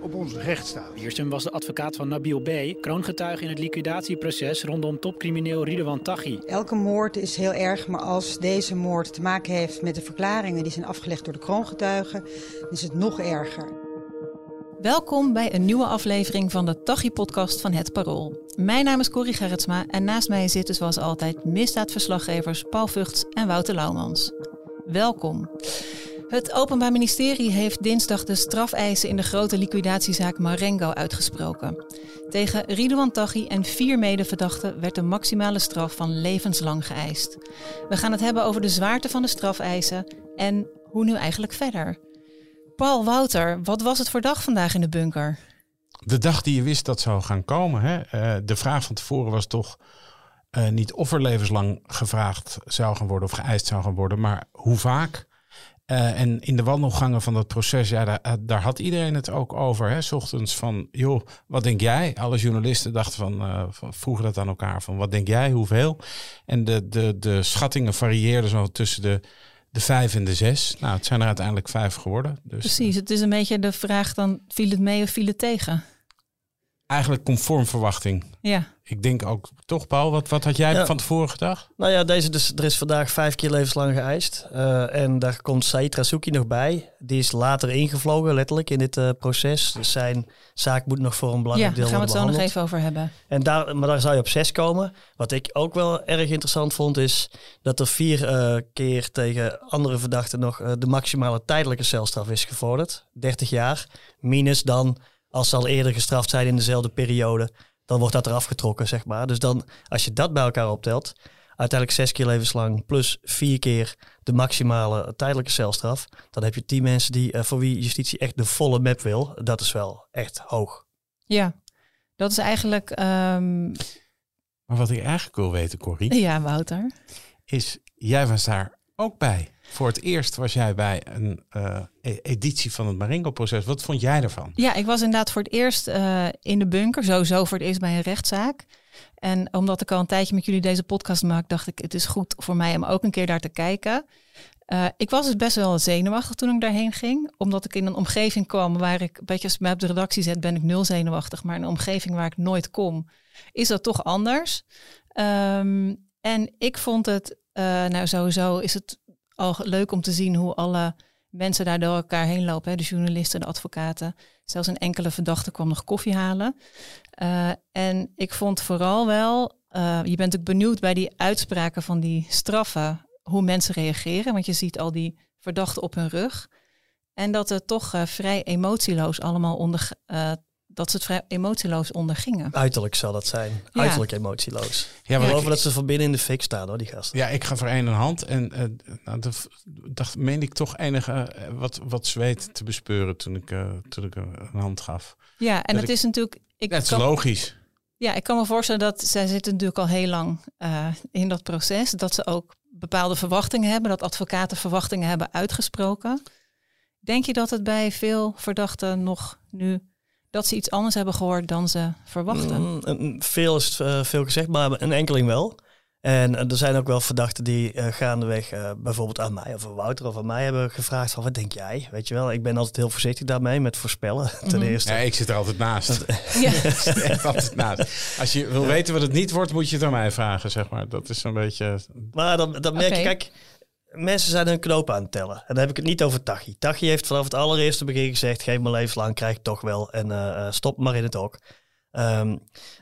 op onze rechtsstaat. Wiersum was de advocaat van Nabil B., kroongetuige in het liquidatieproces rondom topcrimineel Ridwan Taghi. Elke moord is heel erg, maar als deze moord te maken heeft met de verklaringen die zijn afgelegd door de kroongetuigen, is het nog erger. Welkom bij een nieuwe aflevering van de Taghi-podcast van Het Parool. Mijn naam is Corrie Gerritsma en naast mij zitten zoals altijd misdaadverslaggevers Paul Vugts en Wouter Laumans. Welkom. Het Openbaar Ministerie heeft dinsdag de strafeisen in de grote liquidatiezaak Marengo uitgesproken. Tegen Ridouan Taghi en vier medeverdachten werd de maximale straf van levenslang geëist. We gaan het hebben over de zwaarte van de strafeisen en hoe nu eigenlijk verder. Paul Wouter, wat was het voor dag vandaag in de bunker? De dag die je wist dat zou gaan komen. Hè? Uh, de vraag van tevoren was toch uh, niet of er levenslang gevraagd zou gaan worden of geëist zou gaan worden, maar hoe vaak. Uh, en in de wandelgangen van dat proces, ja, daar, daar, had iedereen het ook over. Hè? S ochtends van, joh, wat denk jij? Alle journalisten dachten van, uh, van, vroegen dat aan elkaar van, wat denk jij, hoeveel? En de, de, de schattingen varieerden zo tussen de, de vijf en de zes. Nou, het zijn er uiteindelijk vijf geworden. Dus, Precies, het is een beetje de vraag dan, viel het mee of viel het tegen? Eigenlijk conform verwachting. Ja. Ik denk ook, toch Paul, wat, wat had jij ja. van tevoren gedacht? Nou ja, deze dus, er is vandaag vijf keer levenslang geëist. Uh, en daar komt Said Rasuki nog bij. Die is later ingevlogen, letterlijk, in dit uh, proces. Dus zijn zaak moet nog voor een belangrijk ja, deel worden gaan we het zo nog even over hebben. En daar, maar daar zou je op zes komen. Wat ik ook wel erg interessant vond, is dat er vier uh, keer tegen andere verdachten nog de maximale tijdelijke celstraf is gevorderd. 30 jaar, minus dan als ze al eerder gestraft zijn in dezelfde periode, dan wordt dat eraf getrokken, zeg maar. Dus dan, als je dat bij elkaar optelt, uiteindelijk zes keer levenslang plus vier keer de maximale tijdelijke celstraf, dan heb je tien mensen die, uh, voor wie justitie echt de volle map wil. Dat is wel echt hoog. Ja, dat is eigenlijk... Um... Maar wat ik eigenlijk wil weten, Corrie... Ja, Wouter. Is, jij was daar ook bij. Voor het eerst was jij bij een uh, editie van het Marengo-proces. Wat vond jij ervan? Ja, ik was inderdaad voor het eerst uh, in de bunker. Sowieso voor het eerst bij een rechtszaak. En omdat ik al een tijdje met jullie deze podcast maak, dacht ik, het is goed voor mij om ook een keer daar te kijken. Uh, ik was dus best wel zenuwachtig toen ik daarheen ging. Omdat ik in een omgeving kwam waar ik, beetje als ik mij op de redactie zet, ben ik nul zenuwachtig. Maar in een omgeving waar ik nooit kom, is dat toch anders. Um, en ik vond het, nou sowieso is het al leuk om te zien hoe alle mensen daar door elkaar heen lopen. Hè? De journalisten, de advocaten. Zelfs een enkele verdachte kwam nog koffie halen. Uh, en ik vond vooral wel, uh, je bent natuurlijk benieuwd bij die uitspraken van die straffen, hoe mensen reageren. Want je ziet al die verdachten op hun rug. En dat het toch uh, vrij emotieloos allemaal onder, dat ze het vrij emotieloos ondergingen. Uiterlijk zal dat zijn. Ja. Uiterlijk emotieloos. Ja, Ja, maar ik ik- dat ze van binnen in de fik staan hoor, die gasten. Ja, ik ga voor één een hand. En eh nou, dat dacht, meende ik toch enige eh, wat, wat zweet te bespeuren toen ik, eh, toen ik een hand gaf. Ja, en Dat het ik- is natuurlijk. Ik Ja, het is kan, logisch. ja, ik kan me voorstellen dat zij zitten natuurlijk al heel lang eh, in dat proces. Dat ze ook bepaalde verwachtingen hebben, dat advocaten verwachtingen hebben uitgesproken. Denk je dat het bij veel verdachten nog nu dat ze iets anders hebben gehoord dan ze verwachten? Mm, een- veel is eh, veel gezegd, maar een enkeling wel. En eh, er zijn ook wel verdachten die eh, gaandeweg eh, bijvoorbeeld aan mij of aan Wouter of aan mij hebben gevraagd van wat denk jij? Weet je wel, ik ben altijd heel voorzichtig daarmee met voorspellen ten Mhm. eerste. Ja, ik zit er altijd naast. Ja. Echt altijd naast. Als je wil weten wat het niet wordt, moet je het aan mij vragen, zeg maar. Dat is zo'n beetje... Maar dan, dan merk je, kijk, mensen zijn hun knoop aan het tellen. En dan heb ik het niet over Tachi. Tachi heeft vanaf het allereerste begin gezegd, geef me levenslang, krijg ik toch wel. En eh, eh, stop maar in het hok. Ehm,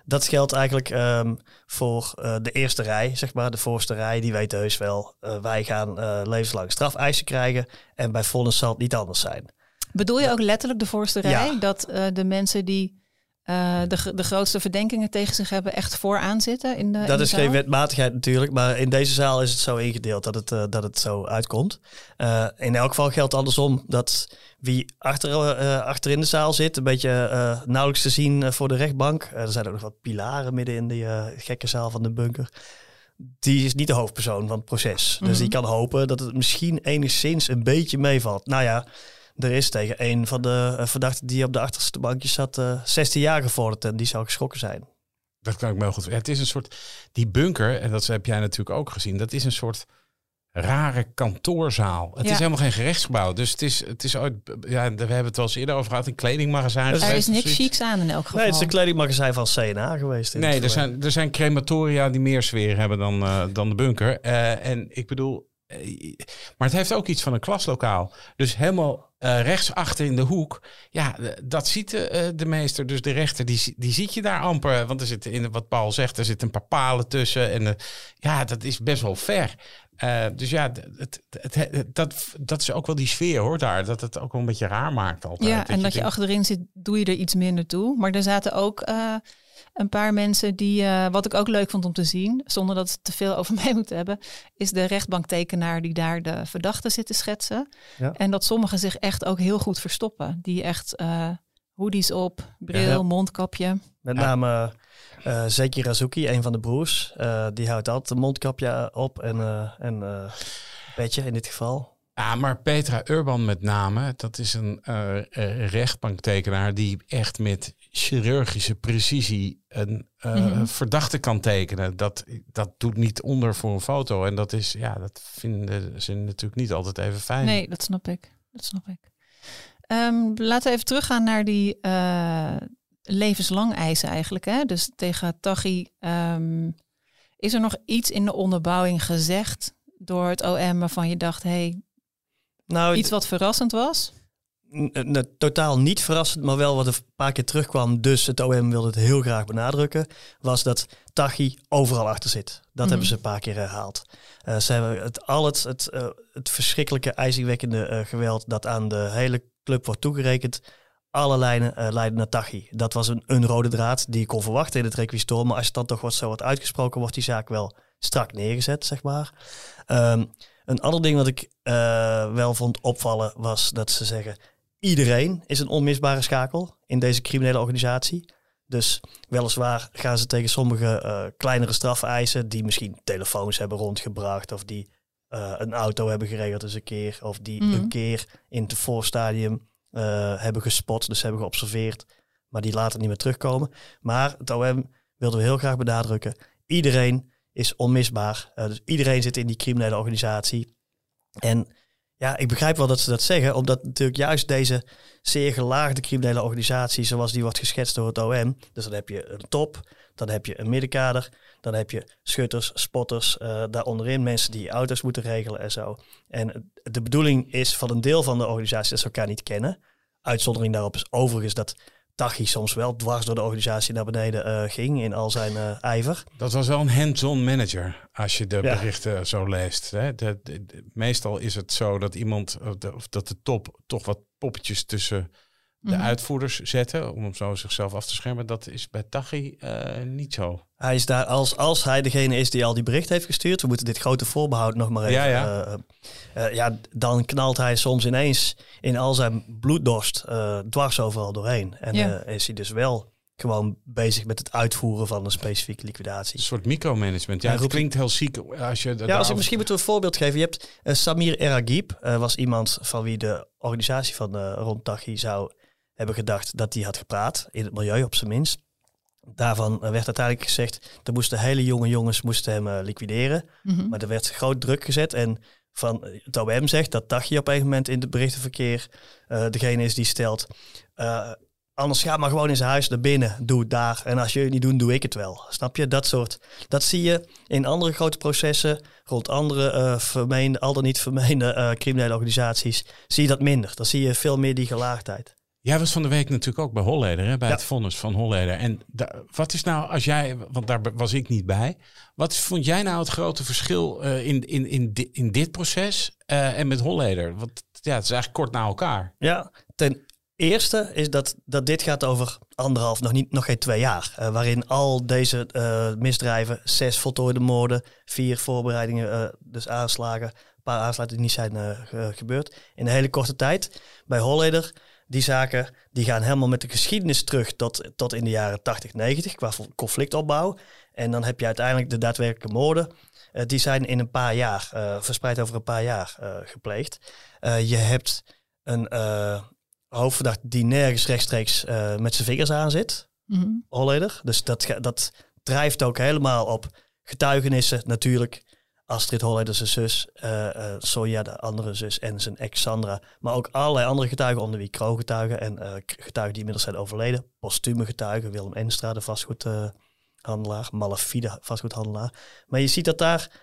dat geldt eigenlijk ehm, voor eh, de eerste rij, zeg maar. De voorste rij, die weten heus wel, wij gaan levenslang strafeisen krijgen. En bij vonnis zal het niet anders zijn. Bedoel je ook letterlijk de voorste rij? Ja. Dat de mensen die eh, de, de grootste verdenkingen tegen zich hebben echt vooraan zitten? In de, in Dat de is zaal? geen wetmatigheid natuurlijk, maar in deze zaal is het zo ingedeeld dat het, eh, dat het zo uitkomt. Eh, in elk geval geldt andersom dat wie achter, achter in de zaal zit, een beetje nauwelijks te zien voor de rechtbank. Er zijn ook nog wat pilaren midden in die gekke zaal van de bunker. Die is niet de hoofdpersoon van het proces. Dus die kan hopen dat het misschien enigszins een beetje meevalt. Nou ja, er is tegen een van de uh, verdachten die op de achterste bankje zat, uh, 16 jaar gevorderd en die zou geschrokken zijn. Dat kan ik me wel goed. Het is een soort, die bunker, en dat heb jij natuurlijk ook gezien, dat is een soort rare kantoorzaal. Het is helemaal geen gerechtsgebouw. Dus het is, het is ooit, ja, we hebben het wel eens eerder over gehad, een kledingmagazijn. Er is niks chics aan in elk geval. Nee, het is een kledingmagazijn van CNA geweest. Nee, er zijn, er zijn crematoria die meer sfeer hebben dan, uh, dan de bunker. Uh, en ik bedoel, maar het heeft ook iets van een klaslokaal. Dus helemaal uh, rechtsachter in de hoek. Ja, dat ziet de, de, meester. Dus de rechter, die, die ziet je daar amper. Want er zit in wat Paul zegt, er zitten een paar palen tussen. En ja, dat is best wel ver. Uh, dus ja, het, het, het, dat, dat is ook wel die sfeer hoor daar. Dat het ook wel een beetje raar maakt altijd. Ja, en dat je, achterin zit, doe je er iets minder toe. Maar er zaten ook een paar mensen die, uh, wat ik ook leuk vond om te zien, zonder dat het te veel over mij moet hebben, is de rechtbanktekenaar die daar de verdachte zit te schetsen. Ja. En dat sommigen zich echt ook heel goed verstoppen. Die echt hoodies op, bril, ja. mondkapje. Met name uh, Zeki Razuki, een van de broers, uh, die houdt altijd een mondkapje op en uh, een uh, petje in dit geval. Ja, maar Petra Urban met name, dat is een rechtbanktekenaar die echt met chirurgische precisie een mm -hmm. verdachte kan tekenen. Dat, dat doet niet onder voor een foto. En dat is, ja, dat vinden ze natuurlijk niet altijd even fijn. Nee, dat snap ik. Dat snap ik. Um, laten we even teruggaan naar die levenslang eisen eigenlijk. Hè? Dus tegen Taghi, um, is er nog iets in de onderbouwing gezegd door het OM waarvan je dacht, hey, nou, iets wat verrassend was? Totaal niet verrassend, maar wel wat een paar keer terugkwam. Dus het OM wilde het heel graag benadrukken. Was dat Taghi overal achter zit. Dat mm hebben ze een paar keer herhaald. Uh, ze hebben het, al het, het, uh, het verschrikkelijke, ijzingwekkende uh, geweld dat aan de hele club wordt toegerekend alle lijnen leiden naar Tachi. Dat was een, een rode draad die ik kon verwachten in het requisitor. Maar als het dan toch wat zo wordt uitgesproken, wordt die zaak wel strak neergezet, zeg maar. Um, een ander ding wat ik wel vond opvallen was dat ze zeggen... iedereen is een onmisbare schakel in deze criminele organisatie. Dus weliswaar gaan ze tegen sommige uh, kleinere straffen eisen... die misschien telefoons hebben rondgebracht of die een auto hebben geregeld eens een keer... of die mm -hmm. een keer in het voorstadium uh, hebben gespot, dus hebben geobserveerd, maar die later niet meer terugkomen. Maar het OM wilden we heel graag benadrukken, iedereen is onmisbaar. Dus iedereen zit in die criminele organisatie. En ja, ik begrijp wel dat ze dat zeggen, omdat natuurlijk juist deze zeer gelaagde criminele organisatie, zoals die wordt geschetst door het OM, dus dan heb je een top, dan heb je een middenkader, dan heb je schutters, spotters, uh, daar onderin mensen die auto's moeten regelen en zo. En de bedoeling is van een deel van de organisatie dat ze elkaar niet kennen. Uitzondering daarop is overigens dat Tachi soms wel dwars door de organisatie naar beneden uh, ging in al zijn uh, ijver. Dat was wel een hands-on manager als je de ja. berichten zo leest. Hè? De, de, de, meestal is het zo dat iemand, of dat de top toch wat poppetjes tussen de mm -hmm. uitvoerders zetten, om zo zichzelf af te schermen. Dat is bij Tachi uh, niet zo. Hij is daar als, als hij degene is die al die bericht heeft gestuurd. We moeten dit grote voorbehoud nog maar even. Ja, ja. Uh, uh, ja dan knalt hij soms ineens in al zijn bloeddorst dwars overal doorheen. En ja. is hij dus wel gewoon bezig met het uitvoeren van een specifieke liquidatie. Een soort micromanagement. Ja, het klinkt heel ziek als je. Ja, als ik misschien moet een voorbeeld geven. Je hebt Samir Eragib, was iemand van wie de organisatie van Rond Tachi zou hebben gedacht dat hij had gepraat, in het milieu op zijn minst. Daarvan werd uiteindelijk gezegd, er moesten hele jonge jongens moesten hem uh, liquideren. Mm -hmm. Maar er werd groot druk gezet en van het OM zegt dat Tachi op een moment in het berichtenverkeer uh, degene is die stelt, uh, anders ga maar gewoon in zijn huis naar binnen, doe het daar. En als je het niet doet, doe ik het wel. Snap je? Dat soort, dat zie je in andere grote processen, rond andere vermeende, al dan niet vermeende criminele organisaties, zie je dat minder. Dan zie je veel meer die gelaagdheid. Jij was van de week natuurlijk ook bij Holleder, hè, bij ja. het vonnis van Holleder. En da, wat is nou, als jij, want daar was ik niet bij, wat vond jij nou het grote verschil uh, in, in, in, di, in dit proces uh, en met Holleder? Want ja, het is eigenlijk kort na elkaar. Ja, ten eerste is dat, dat dit gaat over anderhalf, nog, niet, nog geen twee jaar. Uh, waarin al deze misdrijven, zes voltooide moorden, vier voorbereidingen, dus aanslagen, een paar aanslagen die niet zijn gebeurd. In een hele korte tijd. Bij Holleder die zaken die gaan helemaal met de geschiedenis terug tot, tot in de jaren 80, 90 qua conflictopbouw. En dan heb je uiteindelijk de daadwerkelijke moorden. Uh, die zijn in een paar jaar, uh, verspreid over een paar jaar uh, gepleegd. je hebt een hoofdverdachte die nergens rechtstreeks met zijn vingers aan zit. Holleder. Dus dat, dat drijft ook helemaal op getuigenissen natuurlijk. Astrid Holleder, zijn zus, eh eh, Sonja, de andere zus en zijn ex Sandra. Maar ook allerlei andere getuigen, onder wie kroongetuigen en eh, getuigen die inmiddels zijn overleden. Postume getuigen, Willem Enstra, de vastgoedhandelaar, Malafide, vastgoedhandelaar. Maar je ziet dat daar,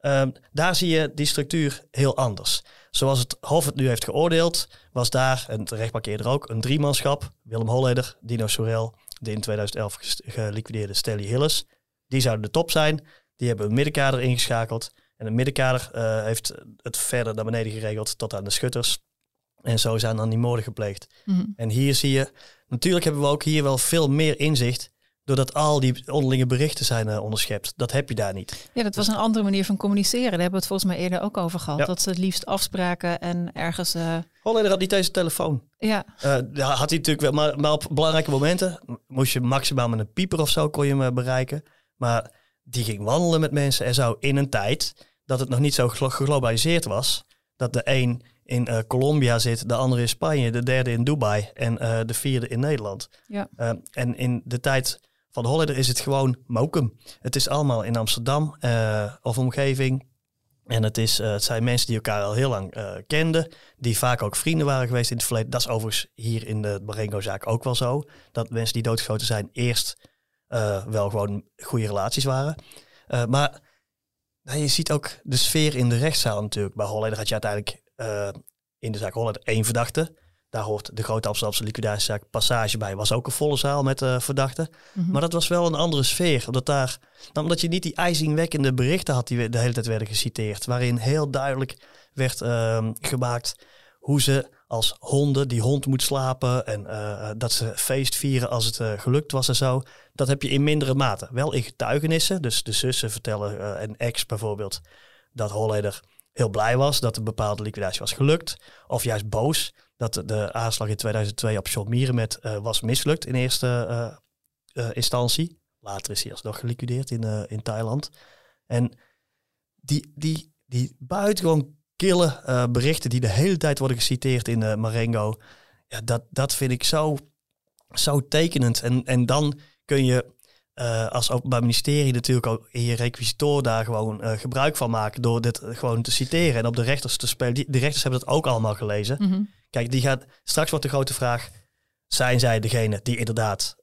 ehm, daar zie je die structuur heel anders. Zoals het Hof het nu heeft geoordeeld, was daar, en het rechtbank eerder ook, een driemanschap. Willem Holleder, Dino Sorel, de in 2011 ges- geliquideerde Stelly Hilles. Die zouden de top zijn. Die hebben een middenkader ingeschakeld. En het middenkader eh, heeft het verder naar beneden geregeld tot aan de schutters. En zo zijn dan die moorden gepleegd. Mhm. En hier zie je, natuurlijk hebben we ook hier wel veel meer inzicht. Doordat al die onderlinge berichten zijn eh, onderschept. Dat heb je daar niet. Ja, dat was een andere manier van communiceren. Daar hebben we het volgens mij eerder ook over gehad. Ja. Dat ze het liefst afspraken en ergens... eh, Holleder had niet deze telefoon. ja, ja, had hij natuurlijk wel, maar, maar op belangrijke momenten moest je maximaal met een pieper of zo kon je hem bereiken. Maar die ging wandelen met mensen en zo in een tijd dat het nog niet zo glo- geglobaliseerd was. Dat de een in eh, Colombia zit, de andere in Spanje, de derde in Dubai en eh, de vierde in Nederland. Ja. Eh, en in de tijd van Holleder is het gewoon mokum. Het is allemaal in Amsterdam of omgeving. En het, is, het zijn mensen die elkaar al heel lang kenden, die vaak ook vrienden waren geweest in het verleden. Dat is overigens hier in de Marengo-zaak ook wel zo. Dat mensen die doodgeschoten zijn eerst eh, wel gewoon goede relaties waren. Eh, maar nou, je ziet ook de sfeer in de rechtszaal natuurlijk. Bij Holleder had je uiteindelijk eh, in de zaak Holleder één verdachte. Daar hoort de grote Amsterdamse liquidatiezaak Passage bij. Was ook een volle zaal met verdachten. mhm. Maar dat was wel een andere sfeer. Omdat, daar, nou, omdat je niet die ijzingwekkende berichten had die de hele tijd werden geciteerd. Waarin heel duidelijk werd ehm, gemaakt hoe ze als honden, die hond moet slapen. En eh, dat ze feest vieren als het eh, gelukt was en zo. Dat heb je in mindere mate. Wel in getuigenissen. Dus de zussen vertellen eh, en ex bijvoorbeeld dat Holleder heel blij was dat een bepaalde liquidatie was gelukt. Of juist boos dat de, aanslag in 2002 op John Mierenmet eh, was mislukt in eerste eh, eh, instantie. Later is hij alsnog geliquideerd in, eh, in Thailand. En die, die, die buitengewoon kille eh, berichten die de hele tijd worden geciteerd in eh, Marengo. Ja, dat, dat vind ik zo, zo tekenend. En, en dan kun je eh, als Openbaar Ministerie natuurlijk ook in je requisitor daar gewoon gebruik van maken door dit gewoon te citeren en op de rechters te spelen. Die, de rechters hebben dat ook allemaal gelezen. Mhm. Kijk, die gaat, straks wordt de grote vraag, zijn zij degene die inderdaad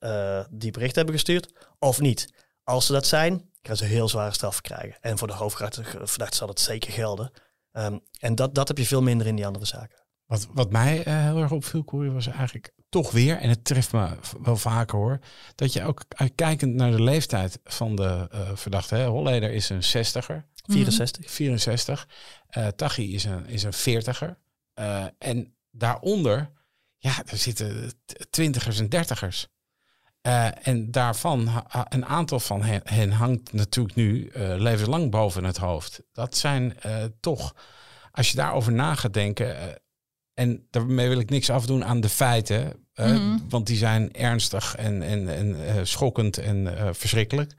die bericht hebben gestuurd of niet? Als ze dat zijn, gaan ze heel zware straffen krijgen. En voor de hoofdverdachte zal dat zeker gelden. Ehm, en dat, dat heb je veel minder in die andere zaken. Wat, wat mij eh, heel erg opviel, Corrie, was eigenlijk toch weer, en het treft me wel vaker hoor, dat je ook kijkend naar de leeftijd van de eh, verdachte, hè, Holleder is een 60er, 64. 64, eh Tachi is een, is een 40er. eh, en daaronder, ja, er zitten twintigers en dertigers. Eh, en daarvan, een aantal van hen, hen hangt natuurlijk nu eh, levenslang boven het hoofd. Dat zijn eh, toch, als je daarover na gaat denken, en daarmee wil ik niks afdoen aan de feiten, Mhm. want die zijn ernstig en, en, en schokkend en verschrikkelijk.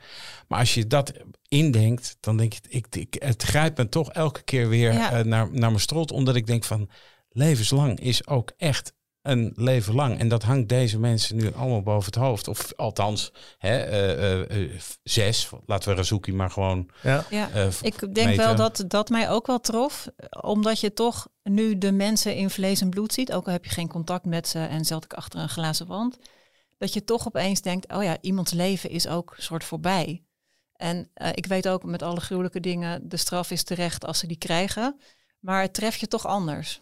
Maar als je dat indenkt, dan denk ik, ik, ik het grijpt me toch elke keer weer Ja. naar, naar mijn strot, omdat ik denk van levenslang is ook echt een leven lang. En dat hangt deze mensen nu allemaal boven het hoofd. Of althans, hè, eh, eh, eh, zes. Laten we Razuki maar gewoon... Ja. Ja. Ik denk meten. wel dat dat mij ook wel trof, omdat je toch nu de mensen in vlees en bloed ziet, ook al heb je geen contact met ze en zat ik achter een glazen wand, dat je toch opeens denkt, oh ja, iemands leven is ook een soort voorbij. En eh, ik weet ook met alle gruwelijke dingen, de straf is terecht als ze die krijgen, maar het treft je toch anders.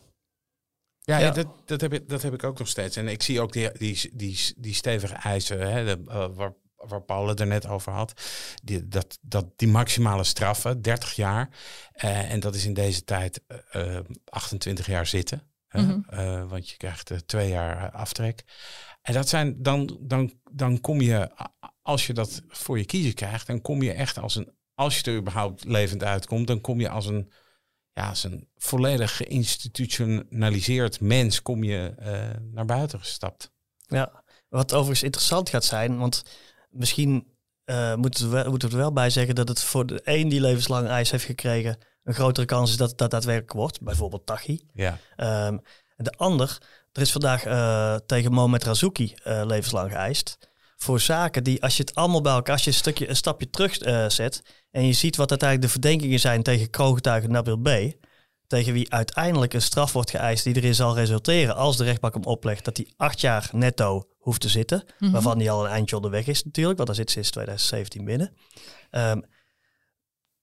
Ja, dat, dat, heb ik, dat heb ik ook nog steeds. En ik zie ook die, die, die, die stevige eisen, hè, de, eh, waar, waar Paul het er net over had. Die, dat, dat, die maximale straffen, 30 jaar. Eh, en dat is in deze tijd eh, eh, 28 jaar zitten. hè, Mhm. want je krijgt twee jaar aftrek. En dat zijn, dan, dan, dan kom je, als je dat voor je kiezen krijgt, dan kom je echt als een, als je er überhaupt levend uitkomt, dan kom je als een, ja, als een volledig geïnstitutionaliseerd mens kom je eh, naar buiten gestapt. Ja, wat overigens interessant gaat zijn, want misschien eh, moeten, we, moeten we er wel bij zeggen dat het voor de een die levenslang ijs heeft gekregen, een grotere kans is dat dat daadwerkelijk wordt. Bijvoorbeeld Tachi. Ja. Ehm, En de ander, er is vandaag uh, tegen Mohamed Razouki uh, levenslang geëist. Voor zaken die, als je het allemaal bij elkaar, als je een, stukje, een stapje terug uh, zet en je ziet wat uiteindelijk de verdenkingen zijn tegen kroongetuige Nabil B., tegen wie uiteindelijk een straf wordt geëist die erin zal resulteren als de rechtbank hem oplegt dat hij acht jaar netto hoeft te zitten, Mhm. waarvan hij al een eindje onderweg is natuurlijk, want daar zit sinds 2017 binnen. Um,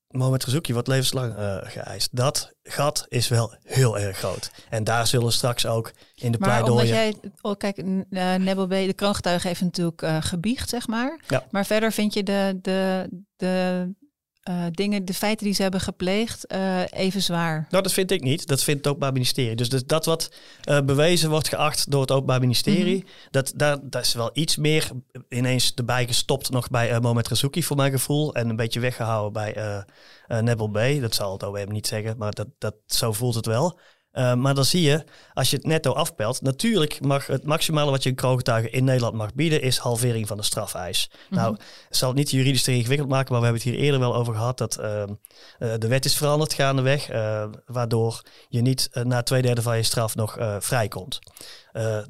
Mohamed Razouki wordt levenslang uh, geëist. Dat gat is wel heel erg groot. En daar zullen straks ook in de maar pleidooien... omdat jij... Oh, kijk, uh, B, de kroongetuige heeft natuurlijk uh, gebiecht, zeg maar. Ja. Maar verder vind je de, de, de uh, dingen, de feiten die ze hebben gepleegd, uh, even zwaar. Nou, dat vind ik niet. Dat vindt het Openbaar Ministerie. Dus dat, dat wat uh, bewezen wordt geacht door het Openbaar Ministerie, mm -hmm. dat, daar, daar is wel iets meer ineens erbij gestopt nog bij uh, Mohamed Razouki voor mijn gevoel. En een beetje weggehouden bij uh, Nebel B. Dat zal het OM niet zeggen, maar dat, dat, zo voelt het wel. Uh, maar dan zie je, als je het netto afpelt, natuurlijk mag het maximale wat je een kroongetuige in Nederland mag bieden, is halvering van de strafeis. Mm -hmm. Nou, het zal het niet juridisch te ingewikkeld maken, maar we hebben het hier eerder wel over gehad dat uh, uh, de wet is veranderd gaandeweg, waardoor je niet na twee derde van je straf nog vrijkomt.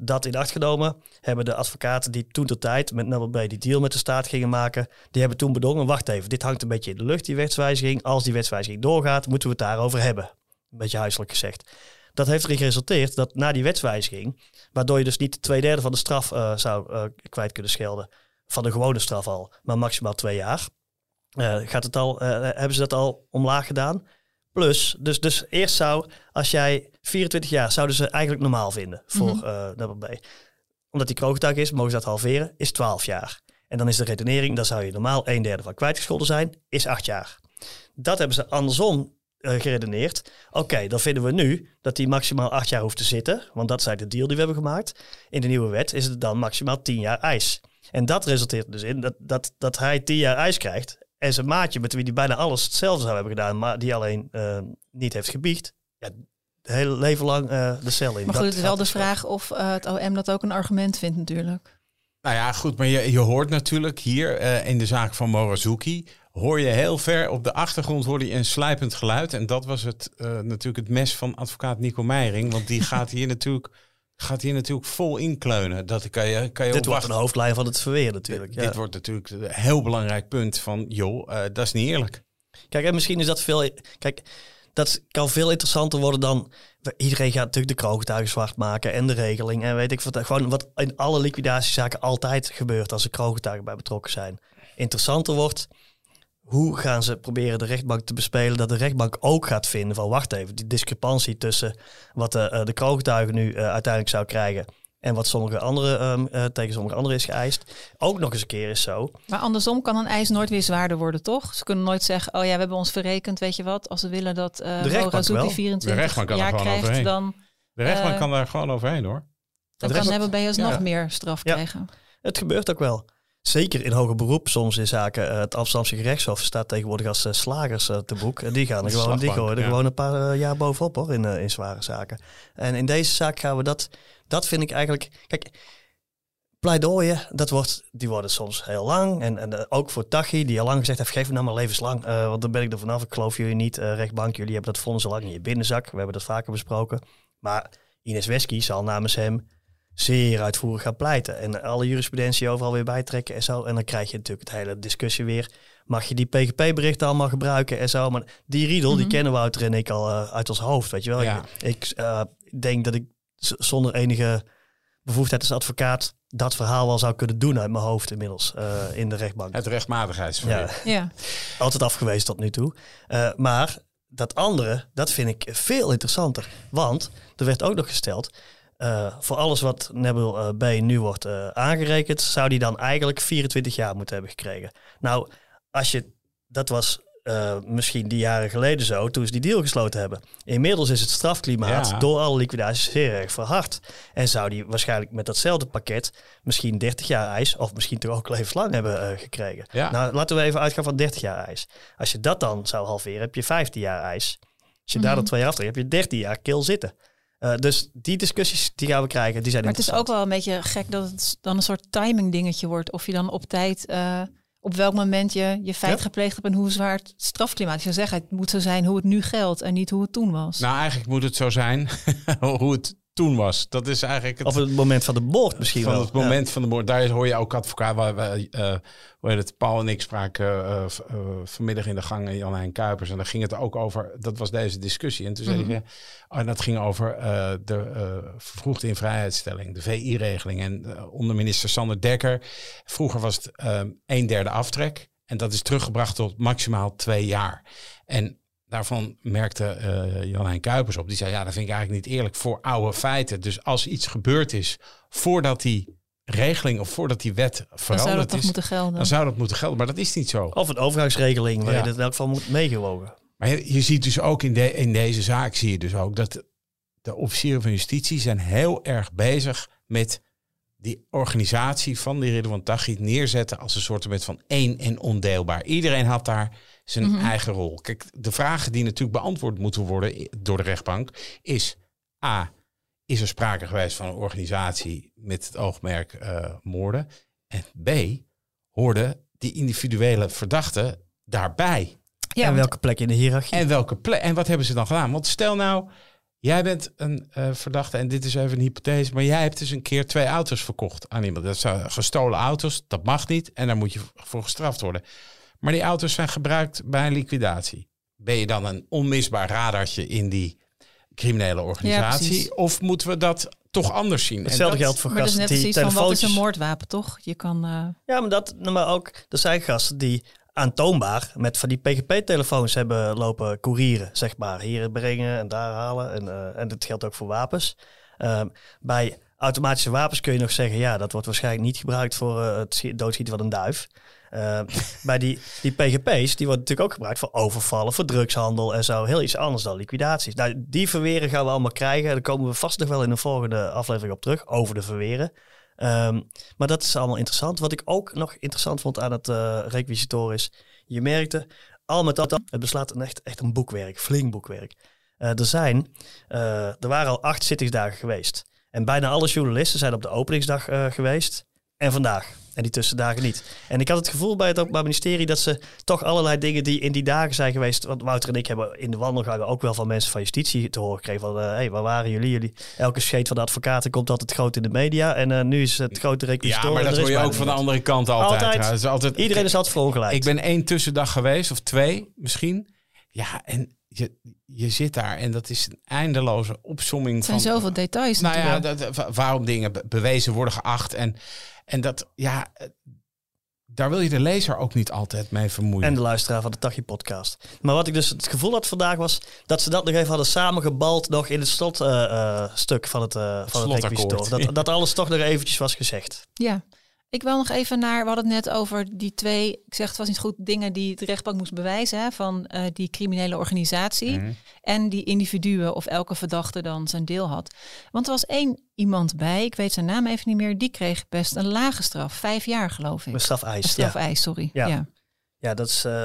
dat in acht genomen hebben de advocaten die toen de tijd met B die deal met de staat gingen maken, die hebben toen bedongen, wacht even, dit hangt een beetje in de lucht, die wetswijziging. Als die wetswijziging doorgaat, moeten we het daarover hebben. Een beetje huiselijk gezegd. Dat heeft erin geresulteerd dat na die wetswijziging, waardoor je dus niet twee derde van de straf uh, zou uh, kwijt kunnen schelden, van de gewone straf al, maar maximaal twee jaar, uh, gaat het al, hebben ze dat al omlaag gedaan. Plus, dus, dus eerst zou, als jij 24 jaar, zouden ze eigenlijk normaal vinden voor mm -hmm. uh, Omdat die kroogtuig is, mogen ze dat halveren, is 12 jaar. En dan is de redenering, dan zou je normaal een derde van kwijtgescholden zijn, is 8 jaar. Dat hebben ze andersom uh, geredeneerd. Oké, okay, dan vinden we nu dat hij maximaal acht jaar hoeft te zitten. Want dat is eigenlijk de deal die we hebben gemaakt. In de nieuwe wet is het dan maximaal tien jaar ijs. En dat resulteert dus in dat, dat, dat hij tien jaar ijs krijgt. En zijn maatje, met wie hij bijna alles hetzelfde zou hebben gedaan, maar die alleen uh, niet heeft gebiecht. Ja, het hele leven lang uh, de cel in. Maar goed, het is wel de vraag of het OM dat ook een argument vindt natuurlijk. Nou ja, goed, maar je, je hoort natuurlijk hier uh, in de zaak van Morazuki hoor je heel ver op de achtergrond hoor je een sluipend geluid. En dat was het, uh, natuurlijk het mes van advocaat Nico Meijering. Want die gaat hier natuurlijk, gaat hier natuurlijk vol inkleunen. Dat kan je, kan je dit wordt een hoofdlijn van het verweer natuurlijk. Ja. Dit wordt natuurlijk een heel belangrijk punt van, joh, uh, dat is niet eerlijk. Kijk, en misschien is dat veel... Kijk, dat kan veel interessanter worden dan... Iedereen gaat natuurlijk de kroongetuigen zwart maken en de regeling. En weet ik wat, gewoon wat in alle liquidatiezaken altijd gebeurt als er kroongetuigen bij betrokken zijn. Interessanter wordt hoe gaan ze proberen de rechtbank te bespelen dat de rechtbank ook gaat vinden van wacht even, die discrepantie tussen wat de, uh, de kroongetuige nu uh, uiteindelijk zou krijgen en wat sommige andere, um, uh, tegen sommige anderen is geëist, ook nog eens een keer is zo. Maar andersom kan een eis nooit weer zwaarder worden, toch? Ze kunnen nooit zeggen, oh ja, we hebben ons verrekend, weet je wat, als we willen dat uh, de rechtbank wel. 24 jaar krijgt, overheen. dan... De rechtbank kan daar gewoon overheen, hoor. Dan kan hebben bij ons ja. nog meer straf ja. krijgen. Het gebeurt ook wel. Zeker in hoger beroep, soms in zaken uh, het Amsterdamse gerechtshof staat tegenwoordig als uh, slagers uh, te boek. En die gaan er gewoon, die gooien er ja. gewoon een paar jaar bovenop hoor, in, in zware zaken. En in deze zaak gaan we dat, dat vind ik eigenlijk, kijk, pleidooien, dat wordt, die worden soms heel lang. En, en ook voor Tachi, die al lang gezegd heeft, geef me nou maar levenslang, want dan ben ik er vanaf. Ik geloof jullie niet, rechtbank, jullie hebben dat vonnis al lang in je binnenzak. We hebben dat vaker besproken. Maar Ines Wesky zal namens hem zeer uitvoerig gaan pleiten. En alle jurisprudentie overal weer bijtrekken en zo. En dan krijg je natuurlijk het hele discussie weer. Mag je die PGP-berichten allemaal gebruiken en zo. Maar die riedel, die kennen Wouter en ik al uh, uit ons hoofd, weet je wel. Ja. Ik uh, denk dat ik zonder enige bevoegdheid als advocaat dat verhaal wel zou kunnen doen uit mijn hoofd inmiddels uh, in de rechtbank. Het rechtmatigheidsverhaal. Ja. ja. Altijd afgewezen tot nu toe. maar dat andere, dat vind ik veel interessanter. Want er werd ook nog gesteld... Uh, voor alles wat Nebel uh, B nu wordt uh, aangerekend, zou die dan eigenlijk 24 jaar moeten hebben gekregen. Nou, als je, dat was misschien die jaren geleden zo, toen ze die deal gesloten hebben. Inmiddels is het strafklimaat ja. door alle liquidaties zeer erg verhard. En zou die waarschijnlijk met datzelfde pakket misschien 30 jaar ijs, of misschien toch ook levenslang hebben gekregen. Ja. Nou, laten we even uitgaan van 30 jaar ijs. Als je dat dan zou halveren, heb je 15 jaar ijs. Als je daar dan twee jaar aftrekt, heb je 13 jaar kil zitten. Uh, dus die discussies die gaan we krijgen, die zijn Maar het is ook wel een beetje gek dat het dan een soort timing dingetje wordt. Of je dan op tijd, uh, op welk moment je je feit ja. gepleegd hebt en hoe zwaar het strafklimaat. Je zou zeggen, het moet zo zijn hoe het nu geldt en niet hoe het toen was. Nou, eigenlijk moet het zo zijn hoe het toen was. Dat is eigenlijk het, Of het moment van de moord misschien van wel. het moment van de moord. Daar hoor je ook advocaat. Waar we, eh, hoe heet het, Paul en ik spraken eh, eh, vanmiddag in de gang Jan Hein Kuipers. En daar ging het ook over. Dat was deze discussie. En toen zei hij, oh, en dat ging over eh, de eh, vervroegde invrijheidstelling, de VI-regeling. En onder minister Sander Dekker. Vroeger was het een derde aftrek. En dat is teruggebracht tot maximaal twee jaar. En daarvan merkte eh Jan Hein Kuipers op. Die zei, ja, dat vind ik eigenlijk niet eerlijk voor oude feiten. Dus als iets gebeurd is voordat die regeling of voordat die wet Dan zou dat veranderd toch is, moeten gelden. dan zou dat moeten gelden. Maar dat is niet zo. Of een overgangsregeling waar Ja. je het in elk geval moet meegewogen. Maar je, je ziet dus ook in, de, in deze zaak, zie je dus ook dat de officieren van justitie zijn heel erg bezig met die organisatie van die Ridwan Taghi neerzetten als een soort van één en ondeelbaar. Iedereen had daar zijn eigen rol. Kijk, de vragen die natuurlijk beantwoord moeten worden door de rechtbank is A, is er sprake geweest van een organisatie met het oogmerk eh, moorden? En B, hoorden die individuele verdachten daarbij? ja, en welke plek in de hiërarchie? En welke plek? En wat hebben ze dan gedaan? Want stel nou, jij bent een eh, verdachte en dit is even een hypothese, maar jij hebt dus een keer twee auto's verkocht aan iemand. Dat zijn gestolen auto's, dat mag niet en daar moet je voor gestraft worden. Maar die auto's zijn gebruikt bij een liquidatie. Ben je dan een onmisbaar radartje in die criminele organisatie? precies. of moeten we dat toch anders zien? En Hetzelfde dat- geldt voor maar dat is gasten net die precies van wat is een moordwapen, toch? Je kan... eh, Ja, maar, dat, nou, maar ook, er zijn gasten die aantoonbaar met van die PGP-telefoons hebben lopen courieren, zeg maar. Hier brengen en daar halen. En, eh, en dat geldt ook voor wapens. Ehm, bij automatische wapens kun je nog zeggen, ja, dat wordt waarschijnlijk niet gebruikt voor eh, het schi- doodschieten van een duif. Ehm, bij die, die PGP's, die worden natuurlijk ook gebruikt voor overvallen, voor drugshandel en zo. Heel iets anders dan liquidaties. Nou, die verweren gaan we allemaal krijgen. Daar komen we vast nog wel in een volgende aflevering op terug, over de verweren. Ehm, maar dat is allemaal interessant. Wat ik ook nog interessant vond aan het requisitor is, je merkte al met al, het beslaat echt, echt een boekwerk, flink boekwerk. Eh, er zijn, er waren al acht zittingsdagen geweest. En bijna alle journalisten zijn op de openingsdag geweest. En vandaag. En die tussendagen niet. En ik had het gevoel bij het Openbaar Ministerie dat ze toch allerlei dingen die in die dagen zijn geweest. Want Wouter en ik hebben in de wandelgangen ook wel van mensen van justitie te horen gekregen. Van hé, hey, waar waren jullie? jullie? Elke scheet van de advocaten komt altijd groot in de media. En eh, nu is het grote requisitor. Ja, maar dat hoor je ook van de andere kant altijd. Altijd. is altijd Iedereen is altijd verongelijkt. Ik ben één tussendag geweest, of twee misschien. Ja, en je, je zit daar en dat is een eindeloze opsomming het zijn van... zoveel details Nou ja, dat, wa- waarom dingen be- bewezen worden geacht. En, en dat, ja, eh, daar wil je de lezer ook niet altijd mee vermoeien. En de luisteraar van de Tachi podcast. Maar wat ik dus het gevoel had vandaag was dat ze dat nog even hadden samengebald nog in het slotstuk van het, eh van het requisitor. Dat, dat alles toch nog eventjes was gezegd. Ja. Ik wil nog even naar, we hadden het net over die twee, ik zeg het was niet goed, dingen die de rechtbank moest bewijzen hè, van eh, die criminele organisatie Mhm. en die individuen of elke verdachte dan zijn deel had. Want er was één iemand bij, ik weet zijn naam even niet meer, die kreeg best een lage straf, vijf jaar geloof ik. Met strafeis. Een Ja. sorry. Ja. Ja. ja, dat is eh,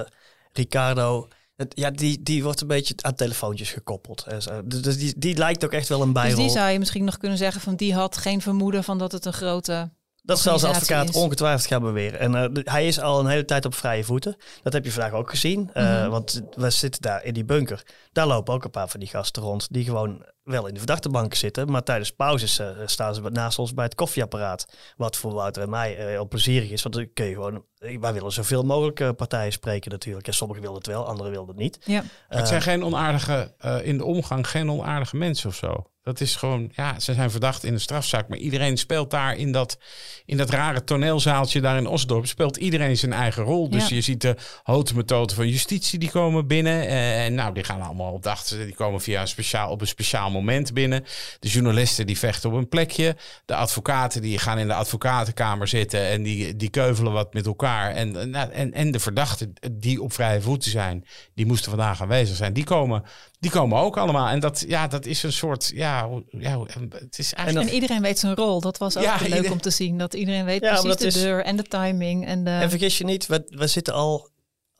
Ricardo. Ja, die, die wordt een beetje aan telefoontjes gekoppeld. Zo. Dus dus die, die lijkt ook echt wel een Dus bijrol. die zou je misschien nog kunnen zeggen van die had geen vermoeden van dat het een grote Dat zal organisatie advocaat is. ongetwijfeld gaan beweren. En eh, hij is al een hele tijd op vrije voeten. Dat heb je vandaag ook gezien. Eh, Mhm. Want we zitten daar in die bunker. Daar lopen ook een paar van die gasten rond. Die gewoon wel in de verdachtebanken zitten. Maar tijdens pauzes eh, staan ze naast ons bij het koffieapparaat. Wat voor Wouter en mij eh, heel plezierig is. Want dan kun je gewoon... eh, Wij willen zoveel mogelijk eh, partijen spreken natuurlijk. En sommigen willen het wel, anderen willen het niet. Ja. Het zijn geen onaardige, eh, in de omgang geen onaardige mensen of zo. Dat is gewoon, ja, ze zijn verdacht in een strafzaak. Maar iedereen speelt daar in dat, in dat rare toneelzaaltje daar in Osdorp. Speelt iedereen zijn eigen rol. Dus Ja. je ziet de hotemetoten van justitie die komen binnen. En nou, die gaan allemaal op de achter. Die komen via een speciaal, op een speciaal moment binnen. De journalisten die vechten op een plekje. De advocaten die gaan in de advocatenkamer zitten. En die, die keuvelen wat met elkaar. En, eh, nou, en, en de verdachten die op vrije voeten zijn. Die moesten vandaag aanwezig zijn. Die komen, die komen ook allemaal. En dat, ja, dat is een soort, ja, hoe- ja hoe- het is eigenlijk... En iedereen weet zijn rol. Dat was ook Ja, leuk ieder- om te zien. Dat iedereen weet Ja, precies de is- deur en de timing. En de... En vergis je niet, we, we zitten al.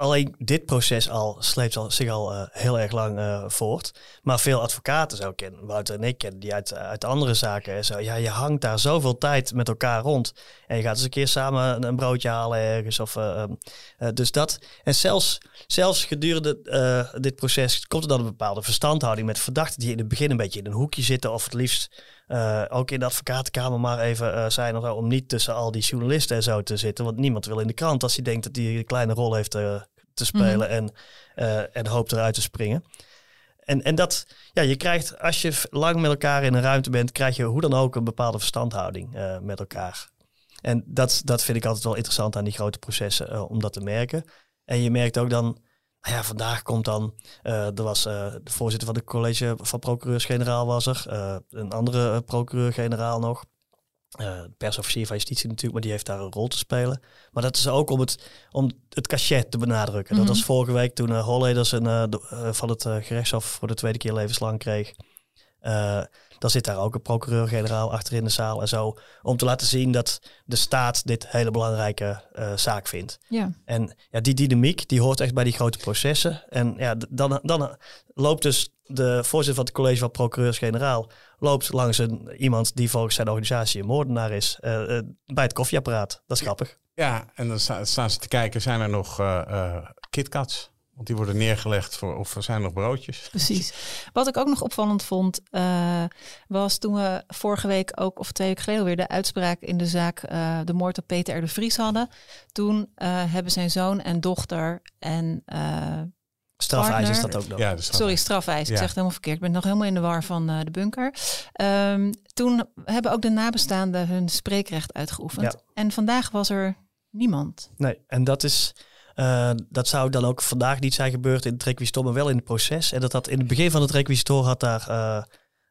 Alleen dit proces al sleept al, zich al eh, heel erg lang eh, voort. Maar veel advocaten zou kennen, Wouter en ik kennen, die uit, uit andere zaken. en Zo, ja, je hangt daar zoveel tijd met elkaar rond. En je gaat eens een keer samen een, broodje halen ergens. Of, eh, ehm, eh, dus dat. En zelfs, zelfs gedurende eh, dit proces komt er dan een bepaalde verstandhouding met verdachten die in het begin een beetje in een hoekje zitten. Of het liefst eh, ook in de advocatenkamer maar even zijn om niet tussen al die journalisten en zo te zitten. Want niemand wil in de krant als hij denkt dat hij een kleine rol heeft te spelen en, en hoopt eruit te springen. En, en dat, ja, je krijgt, als je lang met elkaar in een ruimte bent, krijg je hoe dan ook een bepaalde verstandhouding met elkaar. En dat, dat vind ik altijd wel interessant aan die grote processen, om dat te merken. En je merkt ook dan, nou ja, vandaag komt dan, uh, er was uh, de voorzitter van het college van procureurs-generaal was er, uh, een andere procureur-generaal nog. Persofficier van justitie natuurlijk, maar die heeft daar een rol te spelen. Maar dat is ook om het, om het cachet te benadrukken. Dat mhm. was vorige week toen uh, Holleders een, van het gerechtshof voor de tweede keer levenslang kreeg. Dan zit daar ook een procureur-generaal achter in de zaal en zo. Om te laten zien dat de staat dit hele belangrijke uh, zaak vindt. Ja. En ja, die dynamiek die hoort echt bij die grote processen. En ja, dan, dan loopt dus de voorzitter van het college van procureurs-generaal loopt langs een, iemand die volgens zijn organisatie een moordenaar is uh, uh, bij het koffieapparaat. Dat is grappig. Ja, en dan staan ze te kijken, zijn er nog KitKats? Want die worden neergelegd voor, of er zijn nog broodjes. Precies. Wat ik ook nog opvallend vond, uh, was toen we vorige week ook, of twee weken geleden weer, de uitspraak in de zaak uh, de moord op Peter R. de Vries hadden. Toen uh, hebben zijn zoon en dochter en Strafeis is dat ook nog. Ja, Sorry, strafeis. Ik zeg het helemaal verkeerd. Ik ben nog helemaal in de war van de bunker. Um, toen hebben ook de nabestaanden hun spreekrecht uitgeoefend. Ja. En vandaag was er niemand. Nee, en dat is uh, dat zou dan ook vandaag niet zijn gebeurd in het requisitor, maar wel in het proces. En dat had in het begin van het requisitor had daar, uh,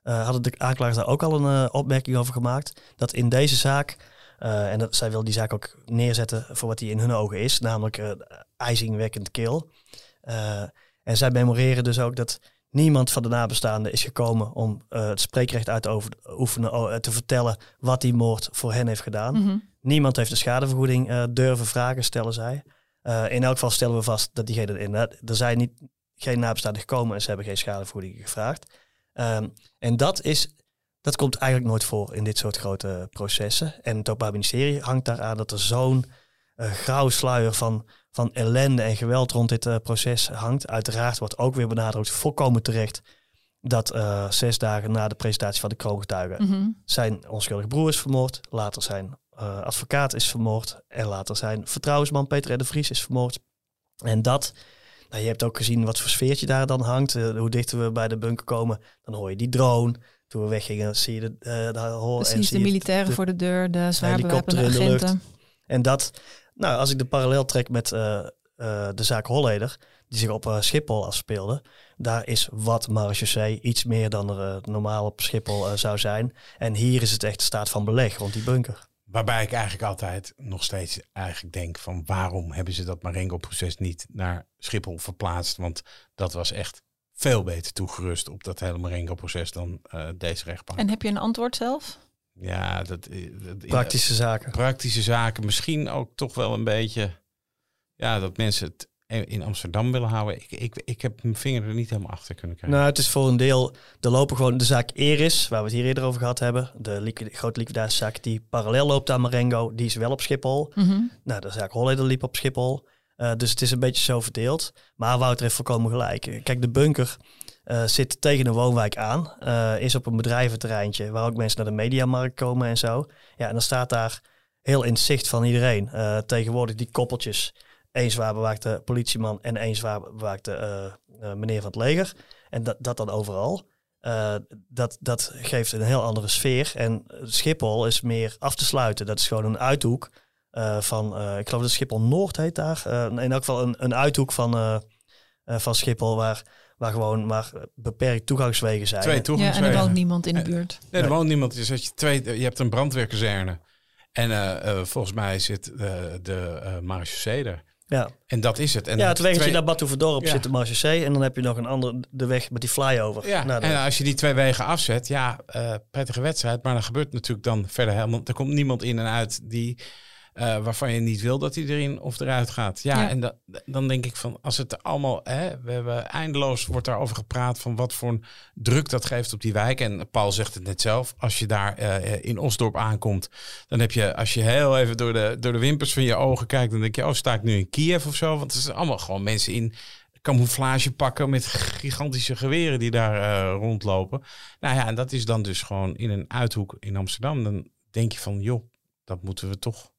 uh, hadden de aanklagers daar ook al een opmerking over gemaakt. Dat in deze zaak, en dat, zij wil die zaak ook neerzetten voor wat die in hun ogen is, namelijk ijzingwekkend kil. en zij memoreren dus ook dat niemand van de nabestaanden is gekomen om het spreekrecht uit te oefenen, te vertellen wat die moord voor hen heeft gedaan. Mhm. Niemand heeft de schadevergoeding durven vragen, stellen zij. Uh, in elk geval stellen we vast dat diegene in. Er zijn niet, geen nabestaanden gekomen en ze hebben geen schadevergoeding gevraagd. Um, en dat, is, dat komt eigenlijk nooit voor in dit soort grote processen. En het Openbaar Ministerie hangt daaraan dat er zo'n uh, grauw sluier van, van ellende en geweld rond dit uh, proces hangt. Uiteraard wordt ook weer benadrukt, volkomen terecht, dat uh, zes dagen na de presentatie van de kroongetuigen mm -hmm. zijn onschuldige broer is vermoord. Later zijn uh, advocaat is vermoord. En later zijn vertrouwensman Peter R. de Vries is vermoord. En dat, nou, je hebt ook gezien wat voor sfeertje daar dan hangt. Hoe dichter we bij de bunker komen, dan hoor je die drone. Toen we weggingen, zie je de, uh, daar horen. Precies, en de militairen de, voor de deur, de zwaar bewapende agenten. En dat, nou, als ik de parallel trek met de zaak Holleder, die zich op Schiphol afspeelde, daar is wat marechaussee iets meer dan er normaal op Schiphol zou zijn. En hier is het echt de staat van beleg rond die bunker. Waarbij ik eigenlijk altijd nog steeds eigenlijk denk van waarom hebben ze dat Marengo-proces niet naar Schiphol verplaatst? Want dat was echt veel beter toegerust op dat hele Marengo-proces dan uh, deze rechtbank. En heb je een antwoord zelf? Ja, dat, eh, dat praktische zaken. Praktische zaken, misschien ook toch wel een beetje. Ja, dat mensen het in Amsterdam willen houden. Ik, ik, ik heb mijn vinger er niet helemaal achter kunnen krijgen. Nou, het is voor een deel, er lopen gewoon de zaak Eris, waar we het hier eerder over gehad hebben. De liquid, grote liquidatiezaak die parallel loopt aan Marengo, die is wel op Schiphol. Mm -hmm. Nou, de zaak Holleder liep op Schiphol. Uh, dus het is een beetje zo verdeeld. Maar Wouter heeft volkomen gelijk. Kijk, de bunker uh, zit tegen een woonwijk aan. Uh, is op een bedrijventerreintje waar ook mensen naar de mediamarkt komen en zo. Ja, en dan staat daar heel in zicht van iedereen. tegenwoordig die koppeltjes één zwaar bewaakte politieman en één zwaar bewaakte meneer van het leger. En dat, dat dan overal. Dat, dat geeft een heel andere sfeer. En Schiphol is meer af te sluiten. Dat is gewoon een uithoek van, ik geloof dat Schiphol Noord heet daar. in elk geval een, een uithoek van, van Schiphol waar, waar gewoon maar beperkt toegangswegen zijn. Twee toegangswegen. Ja, en er woont niemand in de buurt. Nee, er woont niemand. Je, je, twee, je hebt een brandweerkazerne. En volgens mij zit de, de uh, er. Ja. En dat is het. En ja, het weggetje twee... naar Batouverdorp ja. zit de Marche en dan heb je nog een andere, de weg met die flyover. Ja, de... en als je die twee wegen afzet, ja, uh, prettige wedstrijd. Maar dan gebeurt natuurlijk dan verder helemaal... Er komt niemand in en uit die uh, waarvan je niet wil dat hij erin of eruit gaat. Ja, ja. en da, dan denk ik van als het allemaal, hè, we hebben eindeloos wordt daarover gepraat van wat voor een druk dat geeft op die wijk. En Paul zegt het net zelf, als je daar uh, in Osdorp aankomt, dan heb je, als je heel even door de, door de wimpers van je ogen kijkt, dan denk je, oh, sta ik nu in Kiev of zo? Want er zijn allemaal gewoon mensen in camouflagepakken met gigantische geweren die daar eh, rondlopen. Nou ja, en dat is dan dus gewoon in een uithoek in Amsterdam. Dan denk je van, joh, dat moeten we toch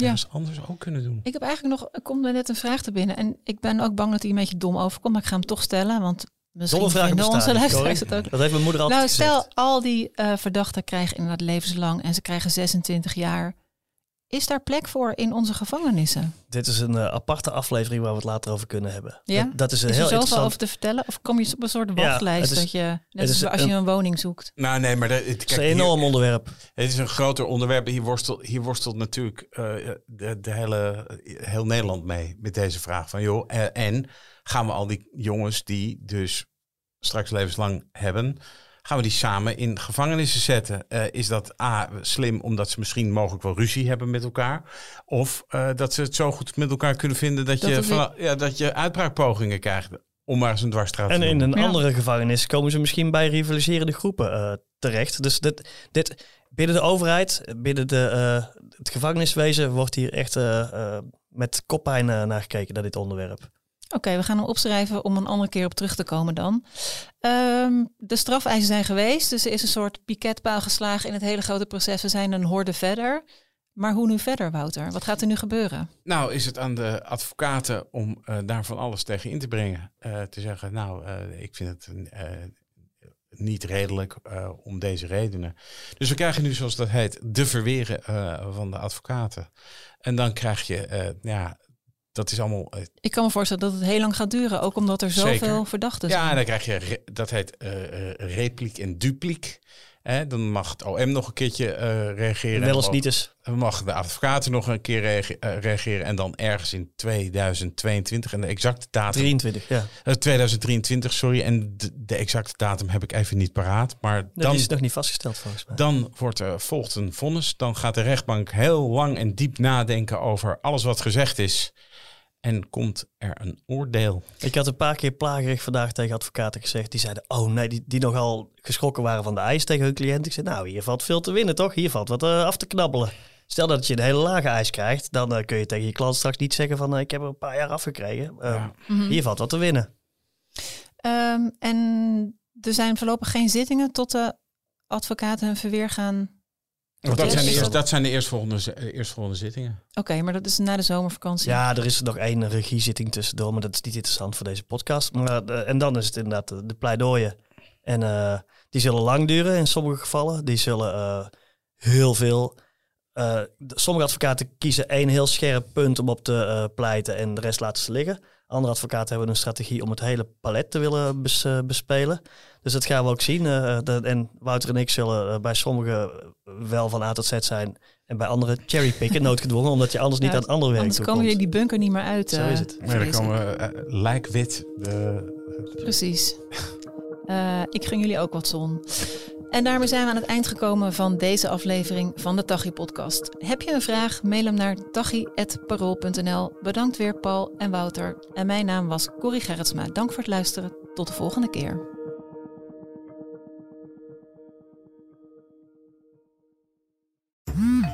Ja. ergens anders ook kunnen doen. Ik heb eigenlijk nog, er komt me net een vraag te binnen. En ik ben ook bang dat hij een beetje dom overkomt. Maar ik ga hem toch stellen. Want misschien vinden onze luisteraars het ook. Dat heeft mijn moeder altijd Nou, gezegd. stel al die eh, verdachten krijgen inderdaad levenslang. En ze krijgen 26 jaar. Is daar plek voor in onze gevangenissen? Dit is een eh, aparte aflevering waar we het later over kunnen hebben. Ja? Dat, dat is een Is heel er zoveel interessant... over te vertellen? Of kom je op een soort wachtlijst is- dat je, net het is als je een- een woning zoekt? Nou nee, maar de, het, Het is een hier- enorm onderwerp. Het is een groter onderwerp. Hier worstelt, hier worstelt natuurlijk eh, de, de hele, heel Nederland mee met deze vraag. Van joh, eh, en gaan we al die jongens die dus straks levenslang hebben, gaan we die samen in gevangenissen zetten? Eh, is dat A, slim omdat ze misschien mogelijk wel ruzie hebben met elkaar? Of eh, dat ze het zo goed met elkaar kunnen vinden dat, Dat je, van- ja, dat je uitbraakpogingen krijgt? Om maar eens een dwarsstraat En te in noemen. een Ja. andere gevangenis komen ze misschien bij rivaliserende groepen eh, terecht. Dus dit, dit, binnen de overheid, binnen de, eh, het gevangeniswezen wordt hier echt met koppijn naar gekeken naar dit onderwerp. Oké, we gaan hem opschrijven om een andere keer op terug te komen dan. Ehm, de strafeisen zijn geweest, dus er is een soort piketpaal geslagen in het hele grote proces. We zijn een horde verder. Maar hoe nu verder, Wouter? Wat gaat er nu gebeuren? Nou, is het aan de advocaten om eh, daar van alles tegen in te brengen. Eh, te zeggen, nou, eh, ik vind het niet redelijk om deze redenen. Dus we krijgen nu, zoals dat heet, de verweren van de advocaten. En dan krijg je, ja, dat is allemaal... eh, Ik kan me voorstellen dat het heel lang gaat duren, ook omdat er zoveel Zeker. verdachten ja, en zijn. dan krijg je, dat heet eh, eh, repliek en dupliek. Hè, dan mag het OM nog een keertje eh, reageren. Wel eens En niet eens. dan mag de advocaten nog een keer reage- eh, reageren. En dan ergens in 2022. En de exacte datum 23, ja. Eh, 2023, sorry. En de, de exacte datum heb ik even niet paraat. Maar Dat dan, is nog niet vastgesteld volgens mij. dan wordt volgt een vonnis. Dan gaat de rechtbank heel lang en diep nadenken over alles wat gezegd is. En komt er een oordeel. Ik had een paar keer plagerig vandaag tegen advocaten gezegd. Die zeiden, oh nee, die, die nogal geschrokken waren van de eis tegen hun cliënt. Ik zei, nou, hier valt veel te winnen, toch? Hier valt wat eh, af te knabbelen. Stel dat je een hele lage eis krijgt, dan eh, kun je tegen je klant straks niet zeggen van, eh, ik heb er een paar jaar afgekregen. Eh, Ja. Mhm. Hier valt wat te winnen. Ehm, en er zijn voorlopig geen zittingen tot de advocaten hun verweer gaan. Dat zijn, de is eerst, dat- zijn de eerstvolgende, zi- eerstvolgende zittingen. Oké, maar dat is na de zomervakantie. Ja, er is nog één regiezitting tussendoor, maar dat is niet interessant voor deze podcast. Maar, eh, en dan is het inderdaad de, de pleidooien. En eh, die zullen lang duren in sommige gevallen. Die zullen eh, heel veel. eh, sommige advocaten kiezen één heel scherp punt om op te eh, pleiten en de rest laten ze liggen. Andere advocaten hebben een strategie om het hele palet te willen bes- eh, bespelen. Dus dat gaan we ook zien. eh, dat- en Wouter en ik zullen eh, bij sommigen wel van A tot Z zijn. En bij anderen cherrypicken, noodgedwongen, omdat je anders niet aan het andere werk Anders komen jullie die bunker niet meer uit. Zo eh, is het. Maar dan komen we eh, lijkwit. De, Precies. Eh, ik gun jullie ook wat zon. En daarmee zijn we aan het eind gekomen van deze aflevering van de Tachi podcast. Heb je een vraag? Mail hem naar tachi.parool.nl. Bedankt weer Paul en Wouter. En mijn naam was Corrie Gerritsma. Dank voor het luisteren. Tot de volgende keer.